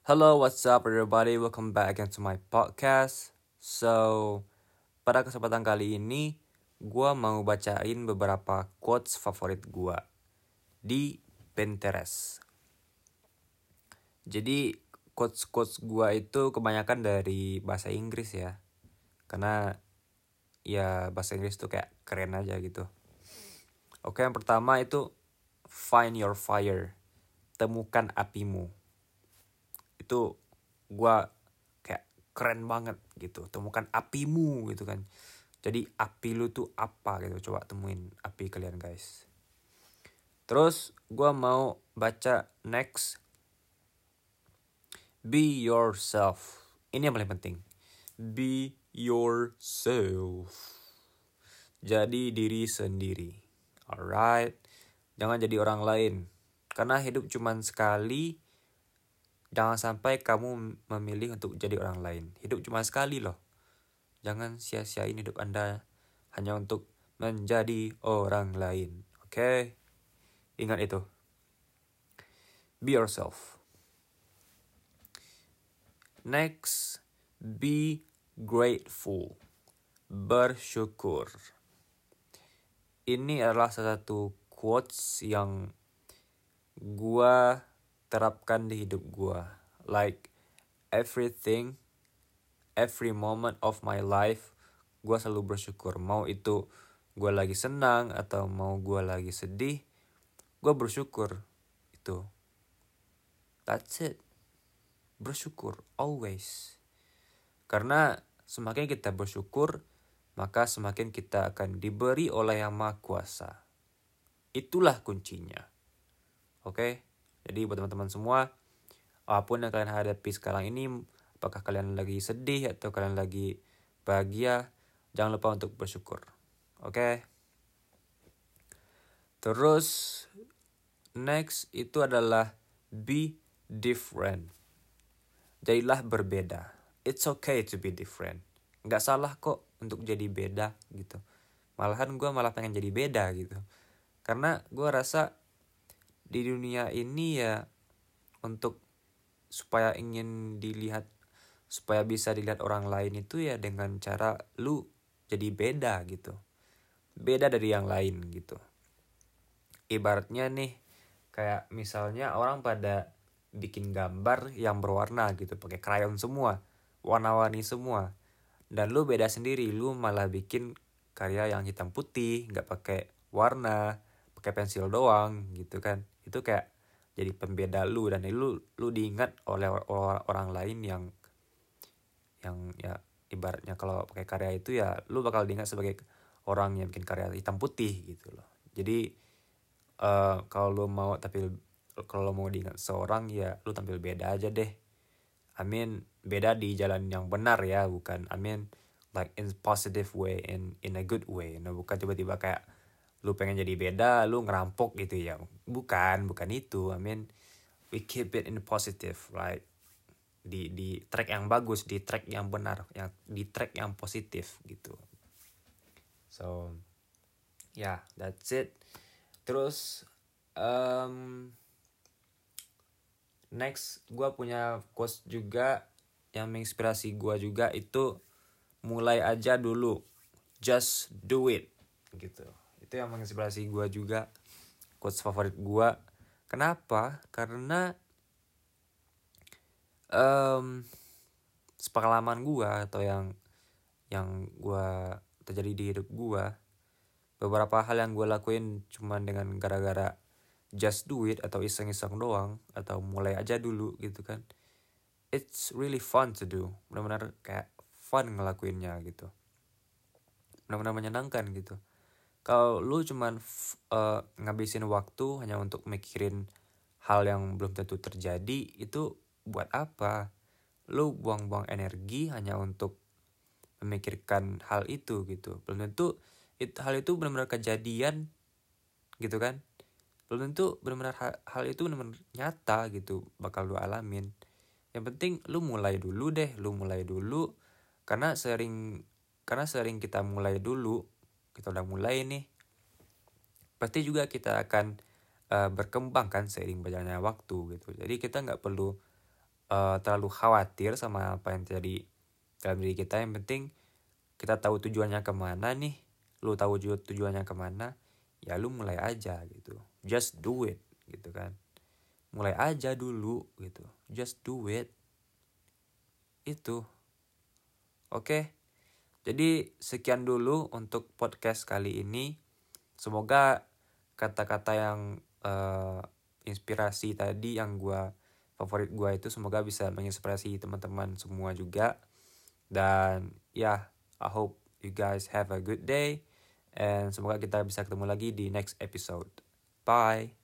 Hello, what's up everybody? Welcome back again to my podcast. So, pada kesempatan kali ini, gue mau bacain beberapa quotes favorit gue di Pinterest. Jadi, quotes-quotes gue itu kebanyakan dari bahasa Inggris ya. Karena ya bahasa Inggris tuh kayak keren aja gitu. Oke, yang pertama itu find your fire. Temukan apimu itu gue kayak keren banget gitu. Temukan apimu gitu kan. Jadi api lu tuh apa gitu? Coba temuin api kalian guys. Terus gue mau baca next. Be yourself. Ini yang paling penting. Be yourself. Jadi diri sendiri. Alright? Jangan jadi orang lain. Karena hidup cuman sekali Jangan sampai kamu memilih untuk jadi orang lain. Hidup cuma sekali loh. Jangan sia-siain hidup Anda hanya untuk menjadi orang lain. Oke? Okay? Ingat itu. Be yourself. Next, be grateful. Bersyukur. Ini adalah salah satu quotes yang gua terapkan di hidup gue. Like everything, every moment of my life, gue selalu bersyukur. Mau itu gue lagi senang atau mau gue lagi sedih, gue bersyukur. Itu. That's it. Bersyukur always. Karena semakin kita bersyukur, maka semakin kita akan diberi oleh Yang Maha Kuasa. Itulah kuncinya. Oke? Okay? Jadi buat teman-teman semua, apa pun yang kalian hadapi sekarang ini, apakah kalian lagi sedih atau kalian lagi bahagia, jangan lupa untuk bersyukur. Oke? Okay? Terus next itu adalah be different. Jadilah berbeda. It's okay to be different. Nggak salah kok untuk jadi beda gitu. Malahan gue malah pengen jadi beda gitu. Karena gue rasa di dunia ini ya untuk supaya ingin dilihat supaya bisa dilihat orang lain itu ya dengan cara lu jadi beda gitu. Beda dari yang lain gitu. Ibaratnya nih kayak misalnya orang pada bikin gambar yang berwarna gitu pakai krayon semua warna-warni semua. Dan lu beda sendiri lu malah bikin karya yang hitam putih nggak pakai warna pakai pensil doang gitu kan. Itu kayak jadi pembeda lu dan lu lu diingat oleh orang, orang lain yang yang ya ibaratnya kalau pakai karya itu ya lu bakal diingat sebagai orang yang bikin karya hitam putih gitu loh. Jadi uh, kalau lu mau tapi kalau lu mau diingat seorang ya lu tampil beda aja deh. Amin beda di jalan yang benar ya bukan. Amin like in positive way in in a good way. Nah bukan tiba-tiba kayak lu pengen jadi beda lu ngerampok gitu ya. Bukan bukan itu. I mean we keep it in the positive right? Di di track yang bagus di track yang benar yang di track yang positif gitu. So yeah, that's it. Terus um, next gue punya quotes juga yang menginspirasi gue juga itu mulai aja dulu. Just do it gitu itu yang menginspirasi gue juga quotes favorit gue kenapa? Karena um, sepengalaman gue atau yang yang gue terjadi di hidup gue beberapa hal yang gue lakuin cuma dengan gara-gara just do it atau iseng-iseng doang atau mulai aja dulu gitu kan it's really fun to do. Benar-benar kayak fun ngelakuinnya gitu. Benar-benar menyenangkan gitu kalau lu cuman uh, ngabisin waktu hanya untuk mikirin hal yang belum tentu terjadi itu buat apa? Lu buang-buang energi hanya untuk memikirkan hal itu gitu. Belum tentu it, hal itu benar-benar kejadian gitu kan? Belum tentu benar-benar hal, hal itu benar-benar nyata gitu bakal lu alamin. Yang penting lu mulai dulu deh lu mulai dulu. Karena sering karena sering kita mulai dulu kita udah mulai nih. Pasti juga kita akan uh, berkembang kan seiring berjalannya waktu gitu. Jadi kita nggak perlu uh, terlalu khawatir sama apa yang terjadi dalam diri kita. Yang penting kita tahu tujuannya ke mana nih. Lu tahu tujuannya ke mana ya lu mulai aja gitu. Just do it gitu kan. Mulai aja dulu gitu. Just do it. Itu. Oke jadi sekian dulu untuk podcast kali ini. Semoga kata-kata yang uh, inspirasi tadi yang gue favorit gue itu semoga bisa menginspirasi teman-teman semua juga. Dan ya yeah, I hope you guys have a good day. And semoga kita bisa ketemu lagi di next episode. Bye